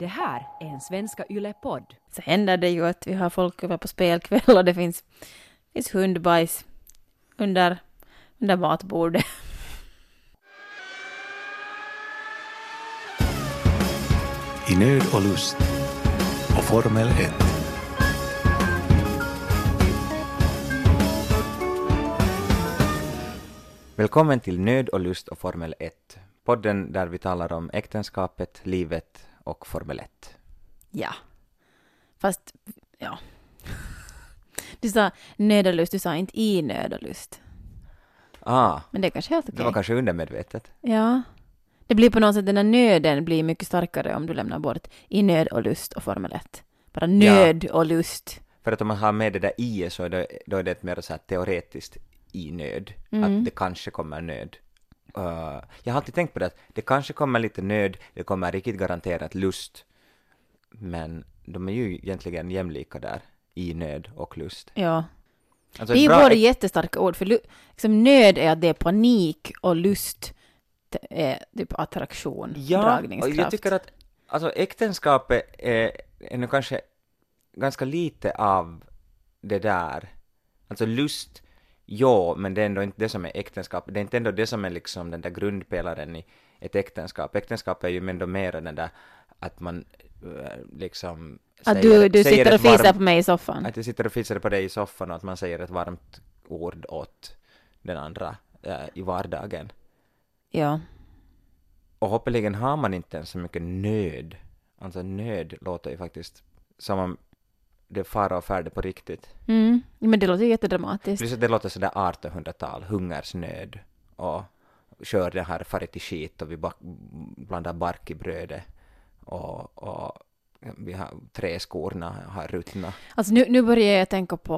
Det här är en Svenska Yle-podd. Så händer det ju att vi har folk över på spelkväll och det finns, finns hundbajs under, under matbordet. I nöd och lust och Formel 1. Välkommen till Nöd och lust och Formel 1, podden där vi talar om äktenskapet, livet och Formel 1. Ja. Fast, ja. Du sa nöd och lust, du sa inte i nöd och lust. Ah, Men det är kanske helt okej. det var kanske undermedvetet. Ja. Det blir på något sätt, den här nöden blir mycket starkare om du lämnar bort i nöd och lust och Formel 1. Bara nöd och lust. För att om man har med det där i så är det, då är det ett mer så här teoretiskt i nöd, Mm. att det kanske kommer nöd. Uh, jag har alltid tänkt på det att det kanske kommer lite nöd, det kommer riktigt garanterat lust, men de är ju egentligen jämlika där, i nöd och lust. Ja. Alltså Det är ju bra båda jättestarka ord, för liksom nöd är att det är panik och lust det är typ attraktion, Ja, dragningskraft. jag tycker att alltså, äktenskapet är, är nog kanske ganska lite av det där. Alltså lust, ja, men det är ändå inte det som är äktenskap. Det är inte ändå det som är liksom den där grundpelaren i ett äktenskap. Äktenskap är ju ändå mer den där att man eh, liksom Att du, du säger sitter och varmt- fisar på mig i soffan. Att jag sitter och fixar på dig i soffan och att man säger ett varmt ord åt den andra eh, i vardagen. Ja. Och hoppeligen har man inte ens så mycket nöd. Alltså nöd låter ju faktiskt som om det fara och färde på riktigt. Mm. Men det låter ju jättedramatiskt. Precis, det låter sådär 1800-tal, hungersnöd och kör det här farit i skit och vi blandar bark i brödet och, och vi har träskorna har ruttnat. Alltså nu, nu börjar jag tänka på...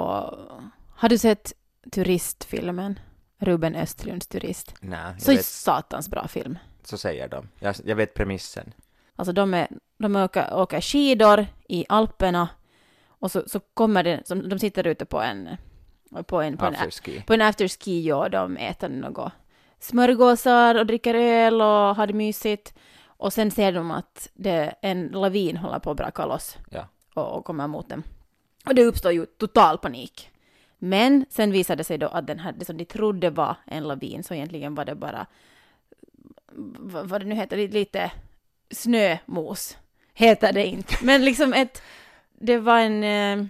Har du sett turistfilmen? Ruben Östlunds Turist. Nej, Så vet, satans bra film. så säger de. Jag, jag vet premissen. Alltså de, är, de åker, åker skidor i Alperna och så, så kommer det, som, de sitter ute på en, på en, på en, Afterski. på en afterski och de äter något smörgåsar och dricker öl och har det mysigt. Och sen ser de att det, en lavin håller på att braka loss Ja. och, och kommer mot dem. Och det uppstår ju total panik. Men sen visade det sig då att den här, det som de trodde var en lavin, så egentligen var det bara, vad, vad det nu heter, lite, lite snömos. Heter det inte. Men liksom ett, det var en, eh,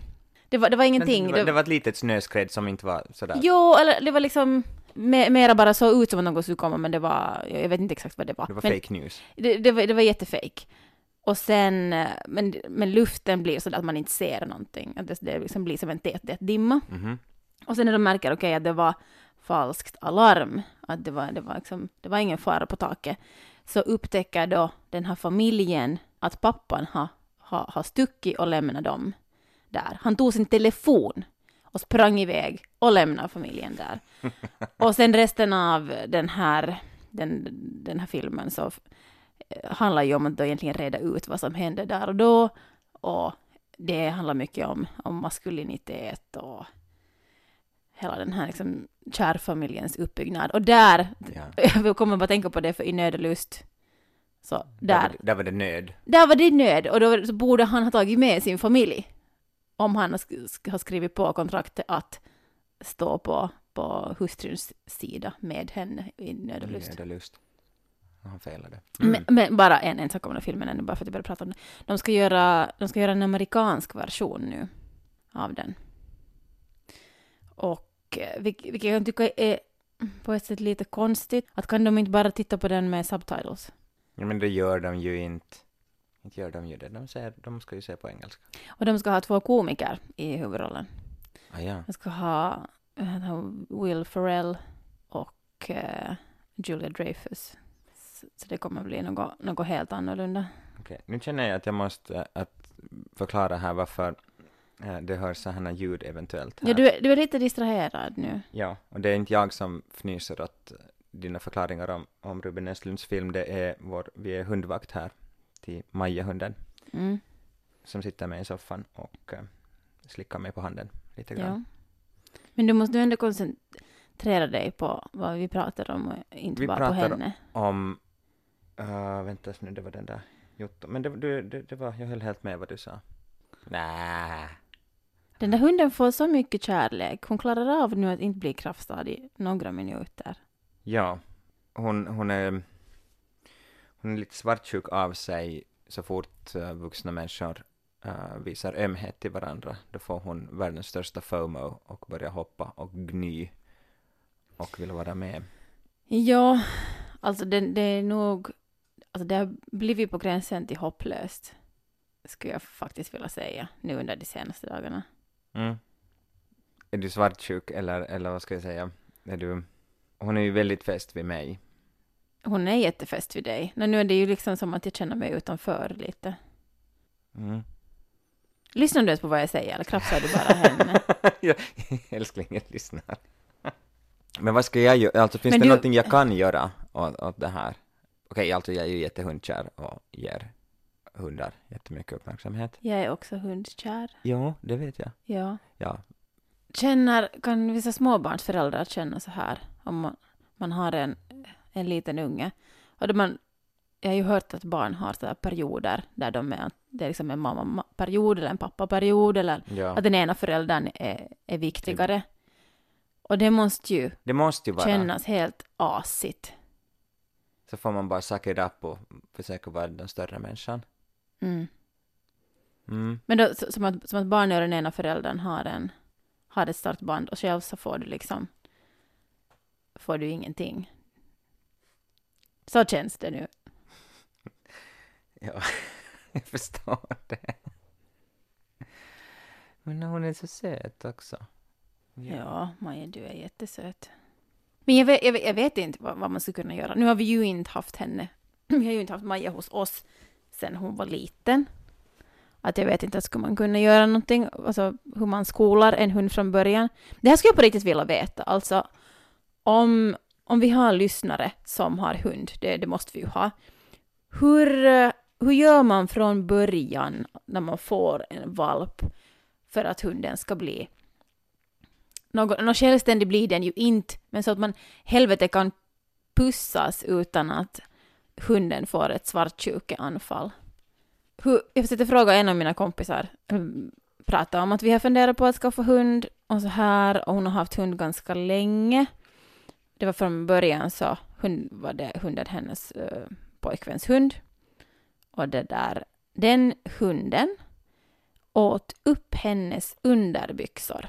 det var, det var ingenting. Det, var, det var ett litet snöskred som inte var sådär. Jo, eller det var liksom me- mera bara så ut som att något skulle komma, men det var, jag vet inte exakt vad det var. Det var men fake news. Det, det, var, det var jättefake. Och sen, eh, men, men luften blir så att man inte ser någonting. Att det, det liksom blir som en tät, dimma. Mhm. Och sen när de märker, okej, att det var falskt alarm, att det var, det var liksom, det var ingen fara på taket, så upptäcker då den här familjen att pappan har, har, har stuckit och lämnat dem där. Han tog sin telefon och sprang iväg och lämnade familjen där. Och sen resten av den här, den, den här filmen så eh, handlar ju om att då egentligen reda ut vad som hände där och då. Och det handlar mycket om, om maskulinitet och hela den här liksom kärfamiljens uppbyggnad. Och där, Ja. jag kommer bara tänka på det för i nöd och lust, så Där, där, var det- där var det nöd. där var det nöd och då så borde han ha tagit med sin familj. Om han har sk- sk- har skrivit på kontraktet att stå på, på hustruns sida med henne i nöd och lust. Nöd och lust. Han felade. Men, men bara en, en sak om den här filmen ännu, bara för att jag började prata om det. De ska göra, de ska göra en amerikansk version nu av den. Och eh, vil- vilket jag tycker är på ett sätt lite konstigt, att kan de inte bara titta på den med subtitles? Ja, men det gör de ju inte. Inte gör de ju det. De, säger, de ska ju se på engelska. Och de ska ha två komiker i huvudrollen. Ah, ja. De ska ha eh, Will Ferrell och eh, Julia Dreyfus. Så, det kommer bli något, något helt annorlunda. Okej. Nu känner jag att jag måste äh, att förklara här varför äh, det hörs så här ljud eventuellt. Här. Ja, du, är- du är lite distraherad nu. Ja, och det är inte jag som fnyser åt dina förklaringar om, om Ruben Östlunds film. Det är vår, vi är hundvakt här till Maja-hunden Mm. som sitter med i soffan och äh, slickar mig på handen lite grann. Ja. Men du måste ändå koncentrera dig på vad vi pratar om och inte Vi bara på pratar henne. Om, uh, vänta nu, det var den där. Jotto. Men det, det, det, det var, jag höll helt med vad du sa. Nä. Den där hunden får så mycket kärlek. Hon klarar av nu att inte bli kraftstad i några minuter. Ja, hon, hon är hon är lite svartsjuk av sig så fort uh, vuxna människor uh, visar ömhet till varandra. Då får hon världens största FOMO och börjar hoppa och gny och vill vara med. Ja, alltså det, det är nog... Alltså det har blivit på gränsen till hopplöst, skulle jag faktiskt vilja säga, nu under de senaste dagarna. Mm. Är du svartsjuk eller, eller vad ska jag säga? Är du... Hon är ju väldigt fäst vid mig. Hon är jättefäst vid dig. Men nu är det ju liksom som att jag känner mig utanför lite. Mm. Lyssnar du ens på vad jag säger eller krafsar du bara henne? ja, älsklingen lyssnar. Men vad ska jag göra? Alltså finns Men det du- någonting jag kan göra åt, åt det här? Okej, alltså jag är ju jättehundkär och ger hundar jättemycket uppmärksamhet. Jag är också hundkär. Jo, det vet jag. Ja. Ja. Känner, kan vissa småbarnsföräldrar känna så här om man, man har en, en liten unge? Och då man, jag har ju hört att barn har så perioder där de är, det är liksom en mamma-period eller en pappa-period eller ja. att den ena föräldern är, är viktigare. Och det måste ju Det måste ju vara. kännas helt asigt. Så får man bara suck it up och försöka vara den större människan. Mm. Mm. Men då, som, att, som att den ena föräldern har, en, har ett startband och själv så får du liksom får du ingenting. Så känns det nu. Ja, jag förstår det. Men hon är så söt också. Ja, Maja, du är jättesöt. Men jag vet, jag vet, jag vet inte vad, vad man skulle kunna göra. Nu har vi ju inte haft henne. Vi har ju inte haft Maja hos oss sen hon var liten. Att jag vet inte, att skulle man kunna göra någonting, alltså hur man skolar en hund från början. Det här skulle jag på riktigt vilja veta. Alltså, om, om vi har lyssnare som har hund, det, det måste vi ju ha. Hur, hur gör man från början när man får en valp för att hunden ska bli någon, någon självständig blir den ju inte, men så att man helvete kan pussas utan att hunden får ett svartsjukeanfall. Hur, jag försökte fråga en av mina kompisar, prata om att vi har funderat på att skaffa hund och så här, och hon har haft hund ganska länge. Det var från början så hund, var det hunden hennes uh, pojkväns hund. Och det där, den hunden åt upp hennes underbyxor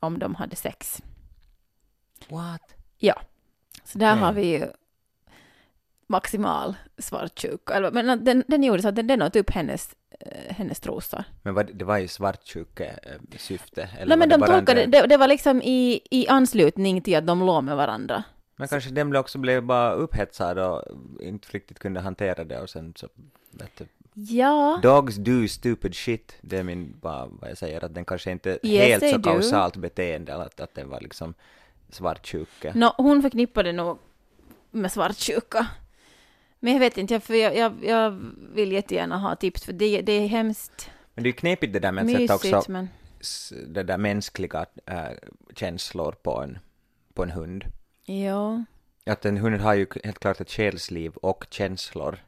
om de hade sex. What? Så där Mm. har vi ju maximal svartsjuka. Eller, Men den, den gjorde så att den, den åt upp hennes, eh, hennes trosor. Men vad, det var ju svartsjuke-syfte? Eller Nej var men det de tolkade, det, det var liksom i, i anslutning till att de låg med varandra. Men kanske den också blev bara upphetsad och inte riktigt kunde hantera det och sen så, vet du. Ja. Dogs do stupid shit, det är min, bara vad jag säger, att den kanske inte Yes, helt så do. kausalt beteende, att, att den var liksom svartsjuke. Nå, hon förknippade nog med svartsjuka. Men jag vet inte, för jag, jag, jag vill jättegärna ha tips, för det, det är hemskt Men det är ju knepigt det där med att sätta mysigt, också men... det där mänskliga äh, känslor på en, på en hund. Ja. Att en hund har ju helt klart ett själsliv och känslor.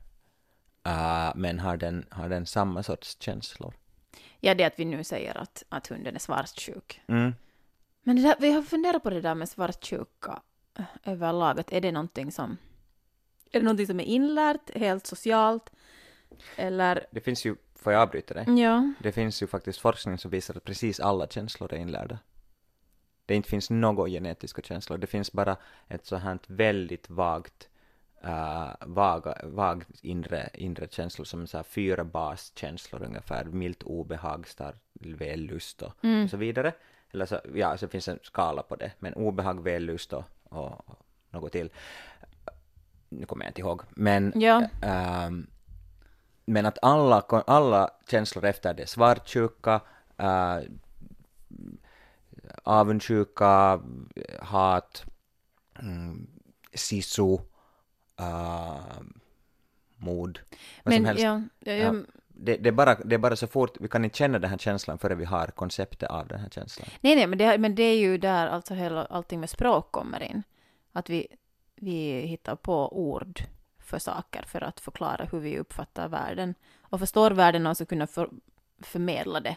äh, men har den, har den samma sorts känslor? Ja, det att vi nu säger att, att hunden är svartsjuk. Mm. Men det där, vi har funderat på det där med svartsjuka överlag, att är det någonting som... Är det någonting som är inlärt, helt socialt? Eller... Det finns ju, får jag avbryta dig? Ja. Det finns ju faktiskt forskning som visar att precis alla känslor är inlärda. Det inte finns några genetiska känslor, det finns bara ett så här väldigt vagt, uh, vaga, vagt inre, inre känslor som så här fyra baskänslor ungefär, milt obehag, stark vällust och, Mm. och så vidare. Eller så, ja, så finns en skala på det, men obehag, vällust och, och, och något till. Nu kommer jag inte ihåg, men Ja. Ehm, men att alla, alla känslor efter det, svartsjuka, uh, avundsjuka, hat, mm, sisu, uh, mod, vad som Men helst. ja, ja, ja, Ja. Det, det, är bara, det är bara så fort, vi kan inte känna den här känslan före vi har konceptet av den här känslan. Nej, nej, men det, men det är ju där alltså hela, allting med språk kommer in. Att vi, vi hittar på ord för saker för att förklara hur vi uppfattar världen och förstår världen och så kunna för, förmedla det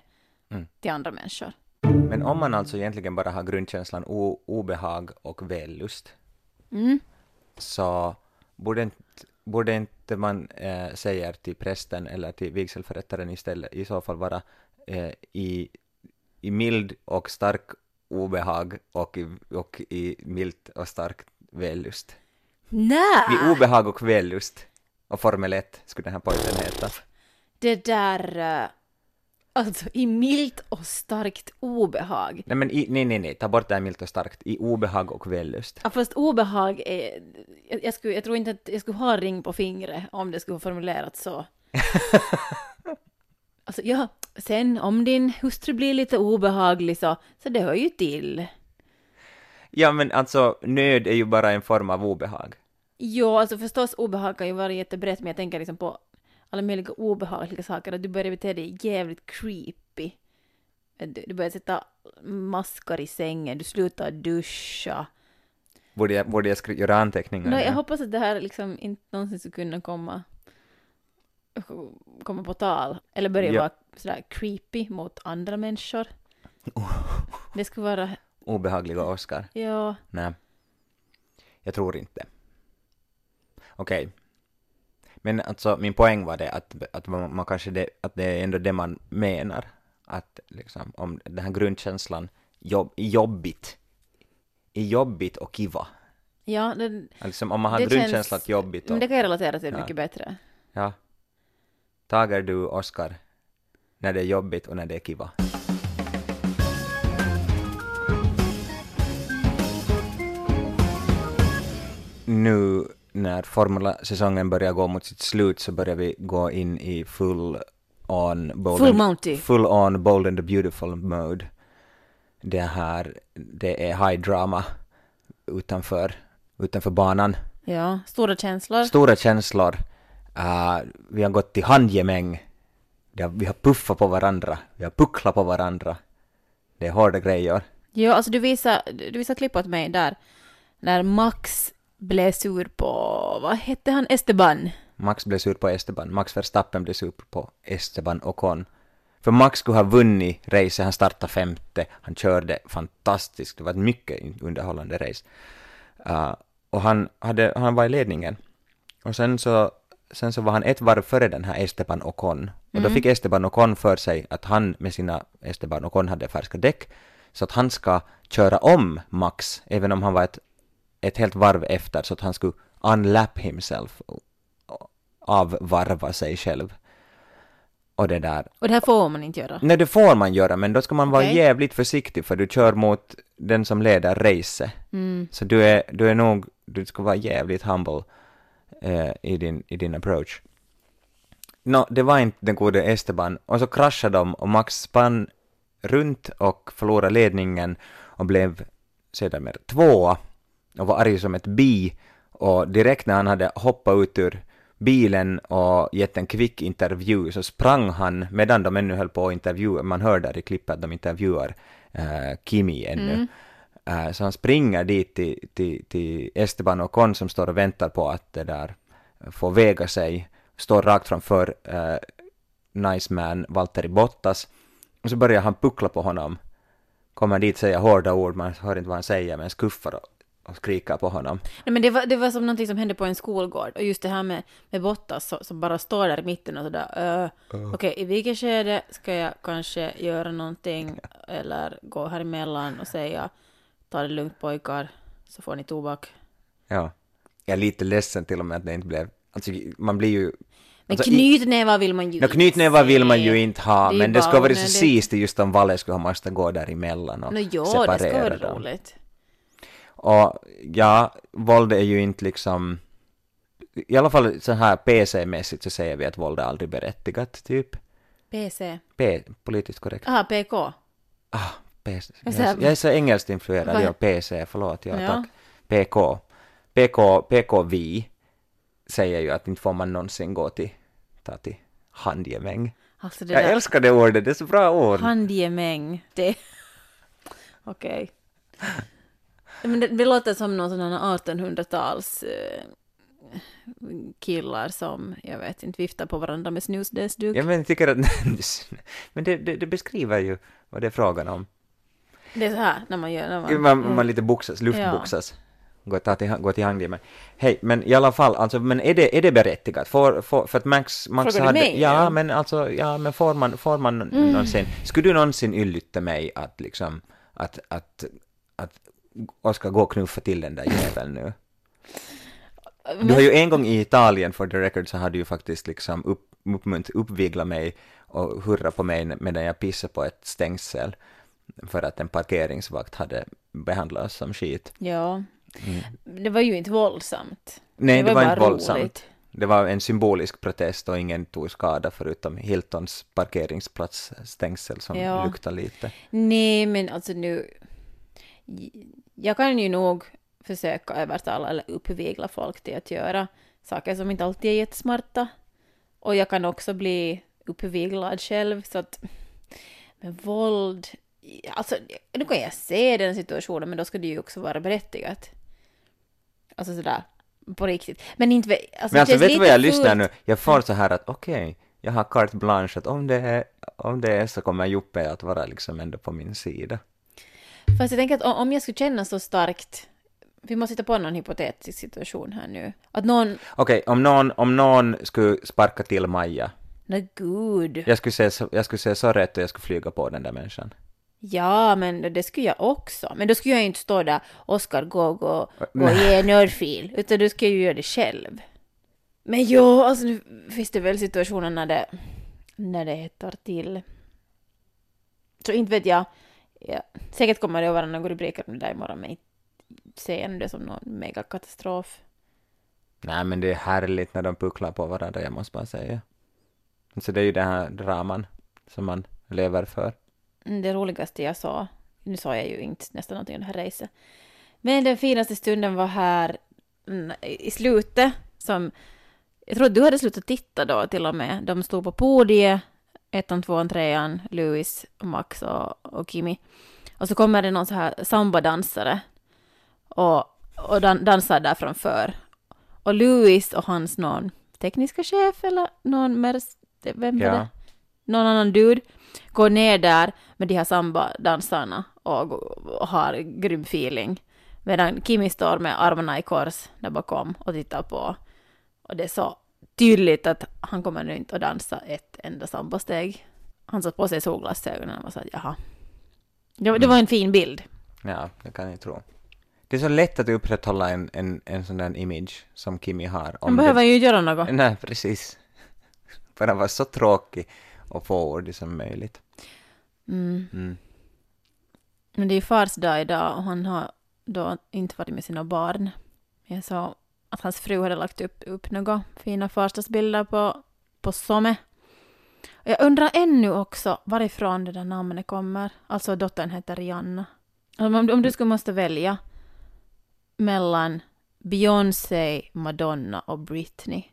Mm. till andra människor. Men om man alltså egentligen bara har grundkänslan obehag och vällust, Mm. så borde inte, borde inte man eh, säga till prästen eller till vigselförrättaren istället i så fall vara eh, i, i mild och stark obehag och i, och i milt och starkt vällust. Nej! Vid obehag och vällust och Formel 1 skulle den här pojken heta. Det där... eh, Alltså i milt och starkt obehag. Nej men i, nej nej nej, ta bort det här milt och starkt, i obehag och vällust. Ja, fast obehag är... Jag, jag, skulle, jag tror inte att jag skulle ha ring på fingret om det skulle vara formulerat så. alltså ja, sen om din hustru blir lite obehaglig så, så det hör ju till. Ja men alltså, nöd är ju bara en form av obehag. Jo, alltså förstås obehag kan ju vara jättebrett, men jag tänker liksom på alla möjliga obehagliga saker, att du börjar bete dig jävligt creepy. Du, du börjar sätta maskar i sängen, du slutar duscha. Borde jag, borde jag skri- göra anteckningar? Nej, jag Ja. hoppas att det här liksom inte någonsin skulle kunna komma, komma på tal. Eller börja Ja. vara sådär creepy mot andra människor. Det skulle vara, Obehagliga Oscar? ja, Nej. Jag tror inte. Okej. Men alltså, min poäng var det att, att man, man kanske det, att det är ändå det man menar. Att liksom, om den här grundkänslan jobb, jobbigt, är jobbigt och kiva. ja, det, Liksom, om man har grundkänslan känns- att jobbigt och, men det kan jag relatera till Ja. mycket bättre. ja. Tager du Oscar när det är jobbigt och när det är kiva? Nu när Formula-säsongen börjar gå mot sitt slut så börjar vi gå in i full on bold Full and, full on bold and the beautiful mode. Det här, det är high drama utanför, utanför banan. Ja, stora känslor. Stora känslor. Uh, vi har gått till handgemäng. Har, vi har puffat på varandra. Vi har pucklat på varandra. Det är hårda grejer. Ja, alltså du visar, du visar klipp åt mig där, när Max blev sur på, vad hette han, Esteban? Max blev sur på Esteban. Max Verstappen blev sur på Esteban Ocon. För Max skulle ha vunnit racet, han startade femte, han körde fantastiskt, det var ett mycket underhållande race. Uh, och han, hade, han var i ledningen. Och sen så, sen så var han ett varv före den här Esteban Ocon. Och då fick Esteban Ocon för sig att han med sina, Esteban Ocon hade färska däck, så att han ska köra om Max, även om han var ett, ett helt varv efter, så att han skulle unlap himself, avvarva sig själv. Och det där. Och det här får man inte göra. Nej, det får man göra, men då ska man vara jävligt försiktig för du kör mot den som leder racet. Mm. Så du är, du är nog, du ska vara jävligt humble eh, i, din, i din approach. Nå, det var inte den gode Esteban, och så kraschade de och Max spann runt och förlorade ledningen och blev sedermera tvåa och var arg som ett bi. Och direkt när han hade hoppat ut ur bilen och gett en kvick intervju så sprang han medan de ännu höll på att intervjua, man hör där i klippet att de intervjuar eh, Kimi ännu. Eh, så han springer dit till, till, till Esteban och Con som står och väntar på att det där får väga sig, står rakt framför eh, nice man Valtteri Bottas. Och så börjar han puckla på honom. Kommer dit säga hårda ord, man hör inte vad han säger men skuffar och, och skriker på honom. Nej, men det var, det var som någonting som hände på en skolgård. Och just det här med, med Bottas som bara står där i mitten och sådär. Uh, Okej, i vilket skede ska jag kanske göra någonting eller gå här emellan och säga ta det lugnt pojkar så får ni tobak. Ja. Jag är lite ledsen till och med att det inte blev, alltså man blir ju Men Alltså, knytnävar vill man ju Nå, knytnävar vill man ju inte ha, Det men det skulle vara så sist just om Valle skulle ha måste gå däremellan och Nå jo, det separera ska vara dem. roligt. Och ja, våld är ju inte liksom, i alla fall så här PC-mässigt så säger vi att våld är aldrig berättigat, typ. PC. P, politiskt korrekt. Aha, PK. Ah, PC. Jag är- jag är så engelskt influerad, ja, PC, förlåt, ja, Ja. tack. PK. PK, PK vi säger ju att inte får man någonsin gå till, ta till handgemäng. Alltså Jag där älskar det ordet, det är så bra ord. handgemäng. Det... Okej. Men det, det låter som någon sån här 1800-tals... eh, killar som, jag vet inte, viftar på varandra med snusdelsduk. Jag men, tycker att, men det, det, det beskriver ju vad det är frågan om. Det är så här när man gör, när man... Man, man lite boxas, luftboxas. Gå, ta till, gå till med. Hej, men i alla fall, alltså, men är det, är det berättigat? Får, får, för att Max, Max Frågar du mig, Ja, eller? men alltså, ja, men får man, får man Mm. någonsin, skulle du någonsin yllytta mig att liksom, att, att, att Oskar gå och knuffa till den där jäveln nu? Du har ju en gång i Italien, for the record, så har du ju faktiskt liksom upp, uppmunt, uppviglat mig och hurra på mig medan jag pissade på ett stängsel för att en parkeringsvakt hade behandlat oss som skit. Ja. Det var ju inte våldsamt. Nej, det, var, bara inte våldsamt. roligt. Det var en symbolisk protest och ingen tog skada förutom Hiltons parkeringsplatsstängsel som Ja. luktar lite. Nej, men alltså nu... Jag kan ju nog försöka övertala eller uppvigla folk till att göra saker som inte alltid är jättesmarta. Och jag kan också bli uppviglad själv, så att... Men våld... Alltså, nu kan jag se den situationen, men då ska det ju också vara berättigat. Alltså sådär, på riktigt. Men inte... Alltså, Men alltså vet du vad jag lyssnar fult. nu? Jag får så här att okej, jag har carte blanche att om det, är, om det är så kommer Joppe att vara liksom ändå på min sida. Fast jag tänker att om- jag skulle känna så starkt, vi måste hitta på någon hypotetisk situation här nu, att någon, Okej, om, någon, om någon skulle sparka till Maja, nej gud, jag skulle, så, jag skulle säga så rätt och jag skulle flyga på den där människan. ja men det skulle jag också, men då skulle jag inte stå där, Oskar gå, gå, gå och ge en örfil, utan du ska ju göra det själv. Men jo, alltså nu finns det väl situationer när det, när det hettar till. Så inte vet jag, ja, säkert kommer det att vara några rubriker om det där imorgon, men inte ser jag det som någon megakatastrof. Nej men det är härligt när de pucklar på varandra, jag måste bara säga. Så det är ju den här draman som man lever för. Mm, Det roligaste jag sa, nu sa jag ju inte nästan någonting om det här racet, men den finaste stunden var här mm, i slutet, som jag tror att du hade slutat titta då till och med. De stod på podiet, ettan, tvåan, trean, Louis, Max och, och Kimi. Och så kommer det någon så här sambadansare och, och dan, dansar där framför. Och Louis och hans någon tekniska chef eller någon mer, vem var Ja. det? Någon annan dude går ner där med de här samba-dansarna och, och har grym feeling. Medan Kimi står med armarna i kors där bakom och tittar på. Och det är så tydligt att han kommer nu inte att dansa ett enda sambasteg. Han satt på sig solglasögonen och var så att jaha. Det, var- det var en fin bild. Ja, det kan jag tro. Det är så lätt att upprätthålla en, en, en sån där image som Kimi har. Han behöver det... ju göra något. Nej, precis. Bara vara så tråkig och fåordig som möjligt. Mm. Mm. Men det är ju fars dag idag och han har då inte varit med sina barn. Jag sa att hans fru hade lagt upp, upp några fina farsdagsbilder på, på. Och jag undrar ännu också varifrån det där namnet kommer. Alltså dottern heter Rihanna. Om, om, om du skulle måste välja mellan Beyoncé, Madonna och Britney.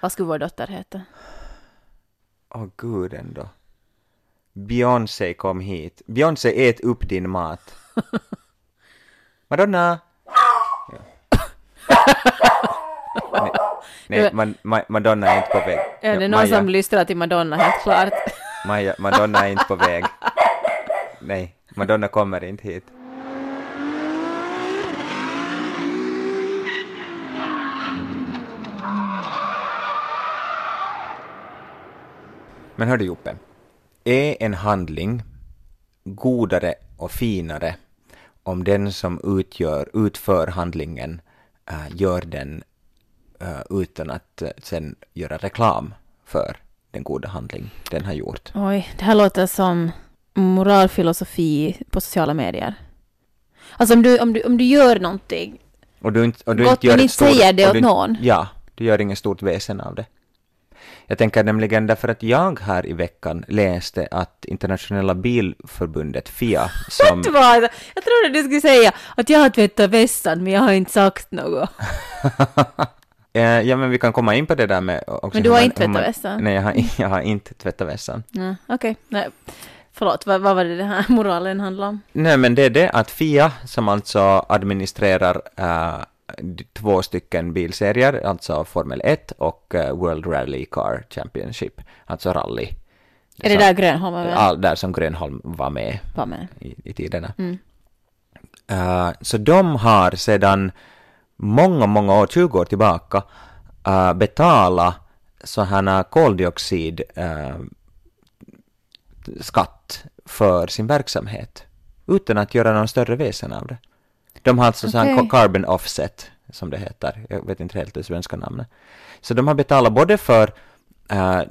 Vad skulle vår dotter heta? Åh gud ändå. Beyoncé kom hit. Beyoncé ät upp din mat. Madonna! Nej, nej man, ma, Madonna är inte på väg. Ja, det är någon Maja, som lystrar till Madonna helt klart. Maja, Madonna är inte på väg. Nej, Madonna kommer inte hit. Men hör du Joppe, är en handling godare och finare om den som utgör, utför handlingen gör den äh, utan att äh, sen göra reklam för den goda handling den har gjort. Oj, det här låter som moralfilosofi på sociala medier. Alltså om du, om du, om du gör någonting, Och du inte, och du Gott, inte gör men inte stort, säger det åt du, någon. Ja, du gör inget stort väsen av det. Jag tänker nämligen därför att jag här i veckan läste att internationella bilförbundet FIA som... Jag trodde du skulle säga att jag har tvättat vässan men jag har inte sagt något. Eh, ja men vi kan komma in på det där med också Men du har man- inte tvättat vässan? Nej, jag har, jag har inte tvättat vässan. Nej, okej. Nej. Förlåt, vad, vad var det den här moralen handlade om? Nej men det är det att FIA som alltså administrerar äh, två stycken bilserier, alltså Formel 1 och eh, World Rally Car Championship, alltså rally. Är det som- där Grönholm var med? All, där som Grönholm var med Var med? i, i tiderna. Mm. Eh, så de har sedan många, många år, 20 år tillbaka, uh, betala sådana koldioxid eh, skatt för sin verksamhet utan att göra någon större väsen av det. De har alltså sån Okej. carbon offset, som det heter. Jag vet inte helt det svenska namnet. Så de har betalat både för eh,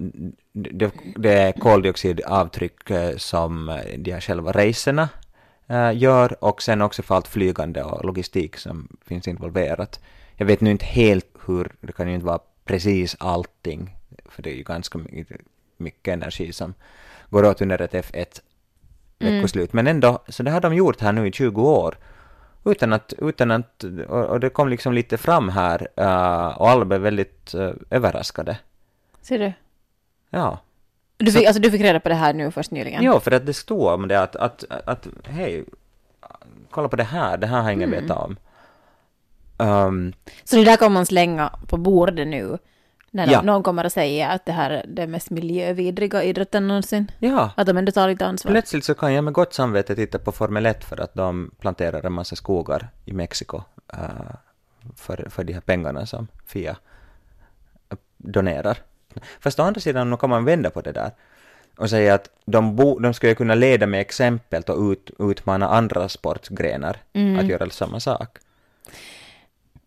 det, det koldioxidavtryck eh, som de här själva racerna eh, gör och sen också för allt flygande och logistik som finns involverat. Jag vet nu inte helt hur, det kan ju inte vara precis allting, för det är ju ganska mycket, energi som går åt under ett F1 veckoslut, men ändå, så det har de gjort här nu i 20 år. Utan att, utan att och, det kom liksom lite fram här eh, och alla blev väldigt eh, överraskade. Ser du? Ja. Du Så- fick, alltså du fick reda på det här nu först nyligen? Jo, för att det stod om det att, att, att hej, kolla på det här, det här har ingen vetat om. Um, Så det där kommer man slänga på bordet nu? När Ja. någon kommer att säga att det här är den mest miljövidriga idrotten någonsin? ja, Att de ändå tar lite ansvar? plötsligt så kan jag med gott samvete titta på Formel 1 för att de planterar en massa skogar i Mexiko eh, för, för de här pengarna som Fia donerar. Fast å andra sidan, nu kan man vända på det där och säga att de, bo, de skulle kunna leda med exempel och ut, utmana andra sportgrenar att göra samma sak.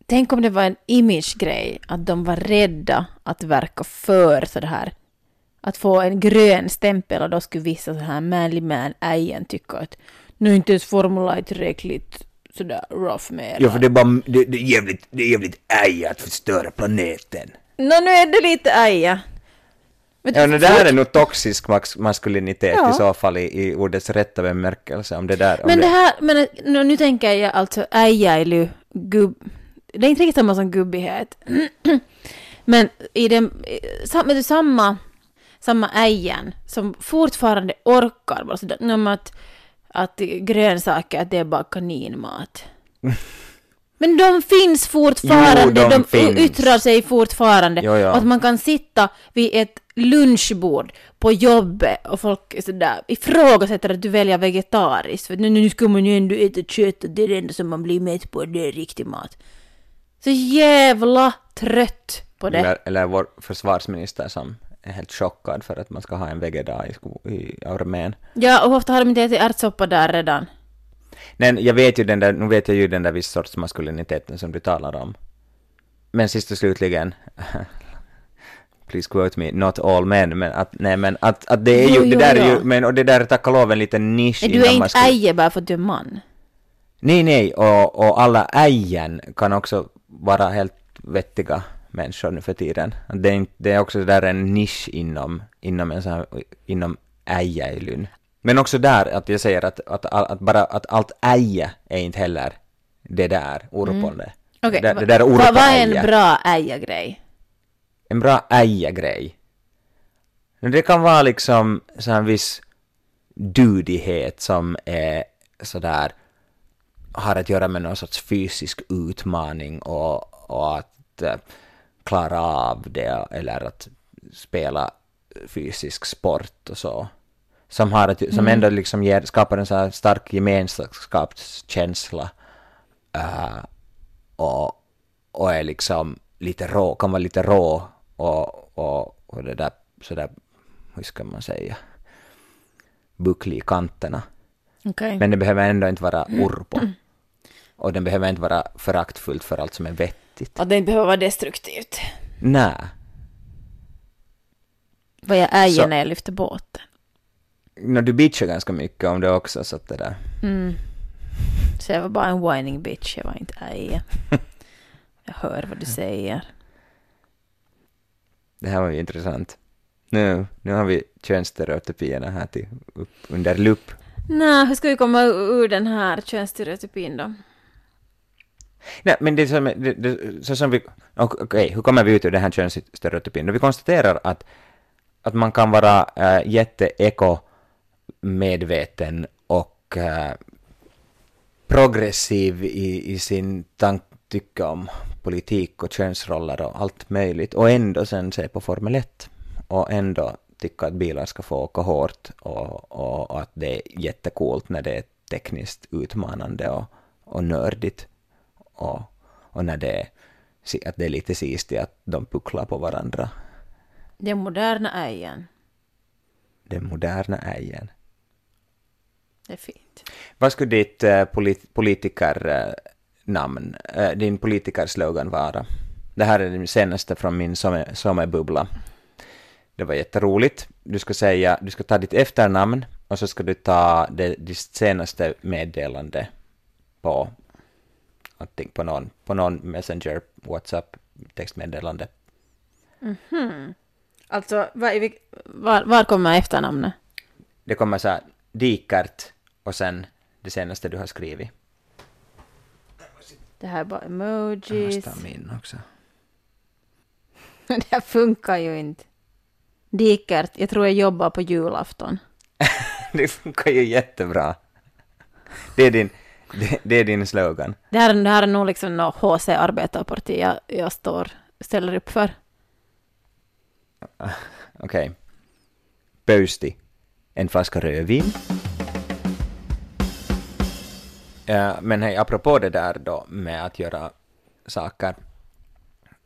Tänk om det var en imagegrej, att de var rädda att verka för så det här. Att få en grön stämpel och då skulle vissa så här manly man äjen tycka att nu är inte ens Formula 1 tillräckligt sådär rough med Ja, för det är bara, det, det är jävligt, det är jävligt äj att förstöra planeten. Nå, nu är det lite äja. Ja, det där är nog toxisk mas- maskulinitet Ja. i så fall i, i ordets rätta bemärkelse, om det där... Om Men det här, men nu, nu tänker jag alltså äjäily, gubb... Det är inte riktigt samma som gubbighet. men i den, du, samma, samma äjen som fortfarande orkar vara sådär, om att, att grönsaker, att det är bara kaninmat. Men de finns fortfarande, Jo, de de, finns. yttrar sig fortfarande. Jo, ja. Att man kan sitta vid ett lunchbord på jobbet och folk är sådär ifrågasätter att du väljer vegetariskt. För nu, nu ska man ju ändå äta kött och det är det enda som man blir mätt på, det är riktig mat. Så jävla trött på det. Eller, eller vår försvarsminister som är helt chockad för att man ska ha en vegedag i, armén. Ja, och ofta har de inte ätit ärtsoppa där redan. Men jag vet ju den där, nu vet jag ju den där viss sorts maskuliniteten som du talar om. Men sist och slutligen, please quote me, not all men, men att, nej men att, att det är ju, Jo, det jo, där är ja. ju, men och det där är tack och lov en liten nisch Du är inte äje bara för att du är man. Nej, nej, och, och alla äjen kan också vara helt vettiga människor nu för tiden. Det är, inte, det är också där en nisch inom, inom, en sån här, inom äjäilyn. Men också där att jag säger att, att, att, bara att allt äje är inte heller det där, urpolde. Okej, det, va- det där är vad vad är urpoäje. en bra äja-grej? En bra äja-grej. Det kan vara liksom så en viss dudighet som är sådär har att göra med någon sorts fysisk utmaning och, och att eh, klara av det eller att spela fysisk sport och så. Som, har att, som ändå liksom ger, skapar en så här stark gemenskapskänsla eh, och, och är liksom lite rå, kan vara lite rå och, och, och det där sådär, hur ska man säga, bucklig i kanterna. Okej. Men det behöver ändå inte vara urpo. Och den behöver inte vara föraktfullt för allt som är vettigt. Det inte behöver vara destruktivt. Nej. Vad jag äger Så- när jag lyfter båten. No, du bitchar ganska mycket om det också, så att det där. Så jag var bara en whining bitch, jag var inte äja. Jag hör vad du säger. Det här var ju intressant. Nu, nu har vi könsstereotypierna här till, upp under lupp. Nej, hur ska vi komma ur den här könsstereotypin då? Nej, men det är som, det, det, så som vi... Okej, Okej, hur kommer vi ut ur den här könsstereotypin? Vi konstaterar att, att man kan vara eh, äh, jätte-eko-medveten och äh, progressiv i, i sin tanke om politik och könsroller och allt möjligt och ändå sen se på Formel 1 och ändå tycka att bilar ska få åka hårt och, och, och att det är jättecoolt när det är tekniskt utmanande och, och nördigt och, och när det är, att det är lite sistigt att de pucklar på varandra. Den moderna älgen. Den moderna älgen. Det är fint. Vad skulle ditt eh, polit, politikernamn, eh, din politikerslogan vara? Det här är den senaste från min sommarbubbla. Det var jätteroligt. Du ska säga, du ska ta ditt efternamn och så ska du ta det, ditt senaste meddelande på någonting, på någon, på någon messenger, whatsapp, textmeddelande. Alltså, var, i vilk- var, var kommer efternamnet? Det kommer så här, Dikert och sen det senaste du har skrivit. Det här är bara Jag emojis. måste ha min också. det här funkar ju inte. Dikert, jag tror jag jobbar på julafton. Det funkar ju jättebra. Det är din, det, det är din slogan. Det här, det här är nog liksom något HC arbetarparti jag, jag står, ställer upp för. Okej. Pöysti. En flaska rödvin. Eh, men hej, apropå det där då med att göra saker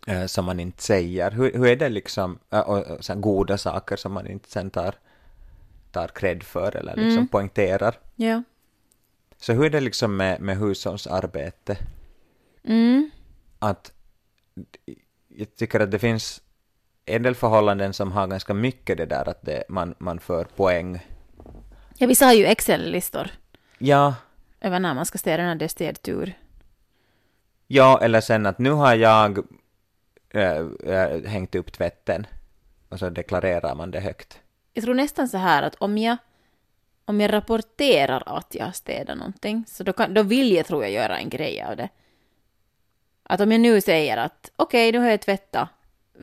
eh, som man inte säger. Hur, hur är det liksom, eh, och, så goda saker som man inte sen tar, tar cred för eller liksom poängterar. Ja. Så hur är det liksom med, med hushållsarbete? Mm. att jag tycker att det finns en del förhållanden som har ganska mycket det där att det, man, man för poäng. Ja, vissa har ju Excel-listor Ja, över när man ska städa när det är städtur. ja, eller sen att nu har jag äh, äh, hängt upp tvätten och så deklarerar man det högt. Jag tror nästan så här att om jag, om jag rapporterar att jag har städat någonting, så då, kan, då vill jag, tror jag, göra en grej av det. Att om jag nu säger att okej, nu har jag tvättat,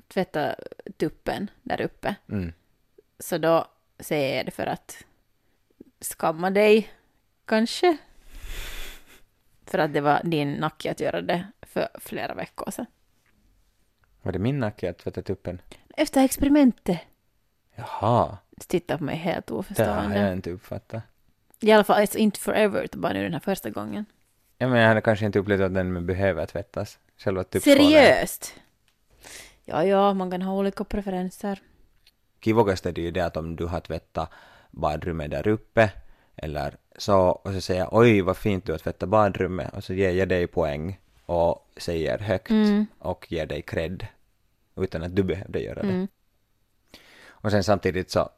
tvättat tuppen där uppe, Mm. så då säger jag det för att skamma dig, kanske. För att det var din nacke att göra det för flera veckor sedan. Var det min nacke att tvätta tuppen? Efter experimentet. Jaha, Tittar på mig helt det har oförstående. jag inte uppfattat. I alla fall, it's inte forever, utan bara nu den här första gången. Ja, men jag hade kanske inte upplevt att den behöver tvättas. Själva tuppskålen. Seriöst? Ja, ja, man kan ha olika preferenser. kivogast är det ju det att om du har tvättat badrummet där uppe eller så och så säger jag oj vad fint du har tvättat badrummet och så ger jag dig poäng och säger högt och ger dig cred utan att du behövde göra det. Och sen samtidigt så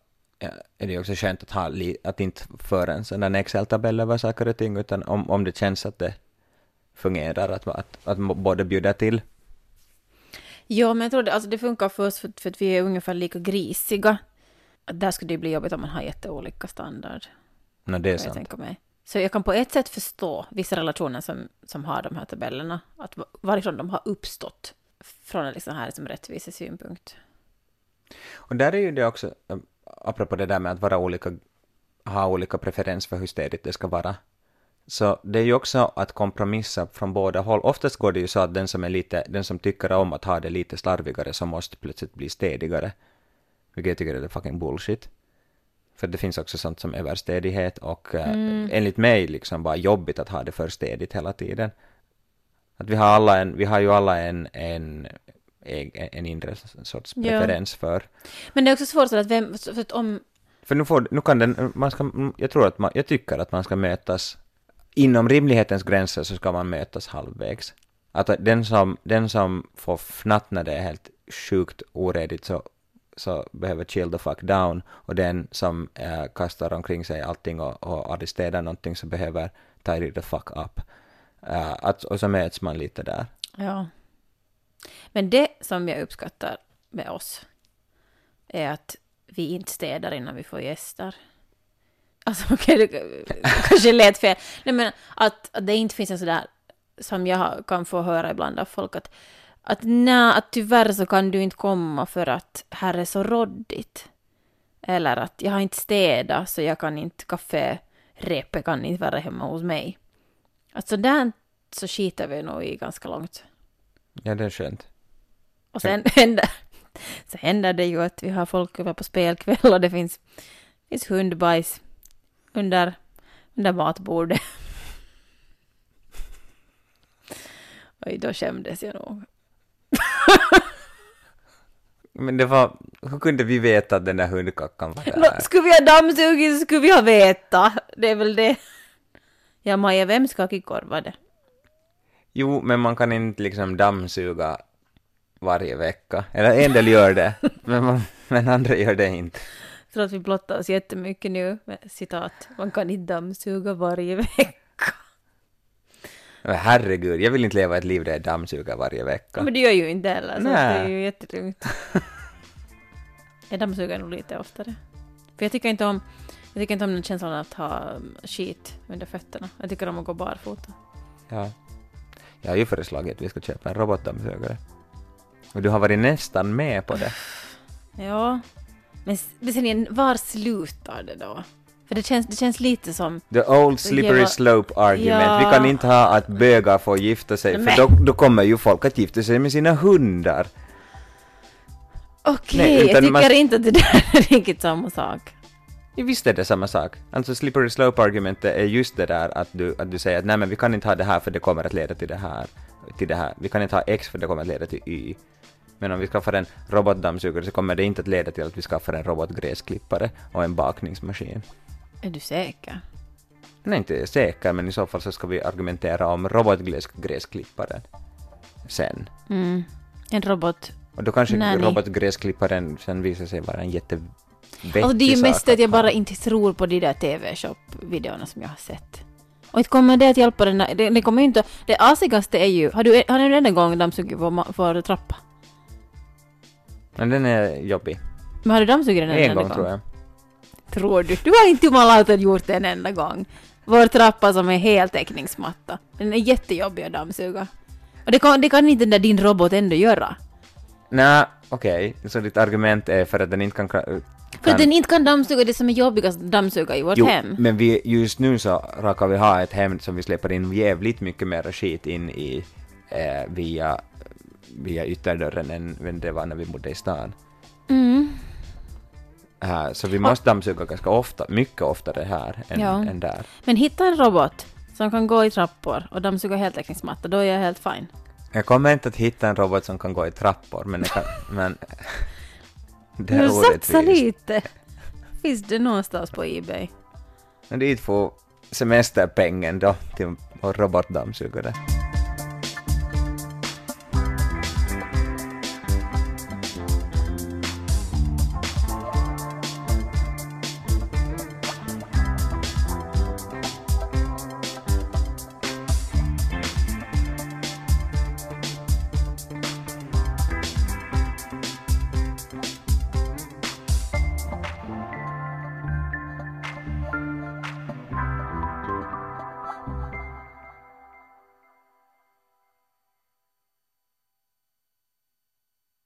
är det också skönt att, ha att inte föra en sån där Excel-tabell över saker och ting utan om, om det känns att det fungerar att, att, att båda bjuder till. Ja, men jag tror det, alltså det funkar för oss för, för att vi är ungefär lika grisiga. Där skulle det bli jobbigt om man har jätteolika standard. No, det är sant. tänka mig. Så jag kan på ett sätt förstå vissa relationer som, som har de här tabellerna. Att va- varifrån de har uppstått. Från en liksom här som rättvisesynpunkt. Och där är ju det också, äh, apropå det där med att vara olika, ha olika preferens för hur städigt det ska vara. Så det är ju också att kompromissa från båda håll. Oftast går det ju så att den som är lite, den som tycker om att ha det lite slarvigare så måste plötsligt bli städigare. Vilket jag tycker är fucking bullshit. För det finns också sånt som överstädighet och äh, enligt mig liksom bara jobbigt att ha det för städigt hela tiden. Att vi har alla en, vi har ju alla en, en, en, en inre sorts Ja. preferens för Men det är också svårt att vem, för att om, för nu, får, nu kan den, man ska, jag tror att man, jag tycker att man ska mötas, inom rimlighetens gränser så ska man mötas halvvägs. Att den som, den som får fnatt när det är helt sjukt oredigt så, så behöver chill the fuck down och den som eh, kastar omkring sig allting och, och arresterar någonting så behöver tidy the fuck up. Eh, att, och så möts man lite där. Ja. Men det som jag uppskattar med oss är att vi inte städar innan vi får gäster. Alltså okej, det kanske lät fel. Nej men att, att det inte finns en sådär som jag kan få höra ibland av folk att att nej, att tyvärr så kan du inte komma för att här är så råddigt. Eller att jag har inte städat så jag kan inte, kafferepet kan inte vara hemma hos mig. Att sådär så skiter vi nog i ganska långt. Ja, det är skönt. Och sen händer, så händer det ju att vi har folk över på spelkväll och det finns, finns hundbajs under, under matbordet. Oj, då skämdes jag nog. Men det var, hur kunde vi veta att den där hundkackan var där? skulle vi ha dammsugit så skulle vi ha vetat. Det är väl det. Ja, Maja, vems kakikorv var det? Jo, men man kan inte liksom dammsuga varje vecka. Eller en del gör det, men, man, men andra gör det inte. Jag tror att vi blottar oss jättemycket nu med citat. Man kan inte dammsuga varje vecka. Men herregud, jag vill inte leva ett liv där jag dammsuger varje vecka. Men det gör ju inte heller, så det är ju jättelugnt. jag dammsuger nog lite oftare. För jag tycker inte om, jag tycker inte om den känslan att ha um, skit under fötterna. Jag tycker om att gå barfota. Ja. Jag har ju föreslagit att vi ska köpa en robotdammsugare. Och du har varit nästan med på det. Ja, men, men sen igen, var slutar det då? För det känns, det känns lite som, The old slippery slope argument. Ja. Vi kan inte ha att bögar får gifta sig, Men- för då, då kommer ju folk att gifta sig med sina hundar. okej, Nej, jag tycker man- inte att det där är riktigt samma sak. Visst är det samma sak. Alltså slippery slope argumentet är just det där att du, att du säger att nej men vi kan inte ha det här för det kommer att leda till det här, till det här. Vi kan inte ha X för det kommer att leda till Y. Men om vi skaffar en robotdammsugare så kommer det inte att leda till att vi skaffar en robotgräsklippare och en bakningsmaskin. Är du säker? Är inte säker, men i så fall så ska vi argumentera om robotgräsklipparen sen. Mm. En robot. Och då kanske Nej, nej. robotgräsklipparen sen visar sig vara en jättevettig Alltså det är ju mest att jag bara inte tror på de där TV-shop-videorna som jag har sett. Och inte kommer det att hjälpa den det, det kommer ju inte, det asigaste är ju, har du, har du en gång dammsugit ma- vår trappa? Men den är jobbig. Men har du dammsugit den En enda gång tror jag. Tror du? Du har inte jumalauta gjort det en enda gång. Vår trappa som är heltäckningsmatta. Den är jättejobbig att dammsuga. Och det kan, det kan inte den där din robot ändå göra. Nej, okej. Så ditt argument är för att den inte kan... kan För att den inte kan dammsuga det som är jobbigast att dammsuga i vårt jo, hem. men vi, just nu så råkar vi ha ett hem som vi släpper in jävligt mycket mer skit in i eh, via, via ytterdörren än, det var när vi bodde i stan. Mm. Här, så vi måste dammsuga ganska ofta, mycket oftare här än, Ja. än där. Men hitta en robot som kan gå i trappor och dammsuga heltäckningsmatta, då är jag helt fine. Jag kommer inte att hitta en robot som kan gå i trappor, men, kan, men det är Men satsa orättvist. lite! Finns det någonstans på Ebay? Men dit får semesterpengen då till vår robotdammsugare.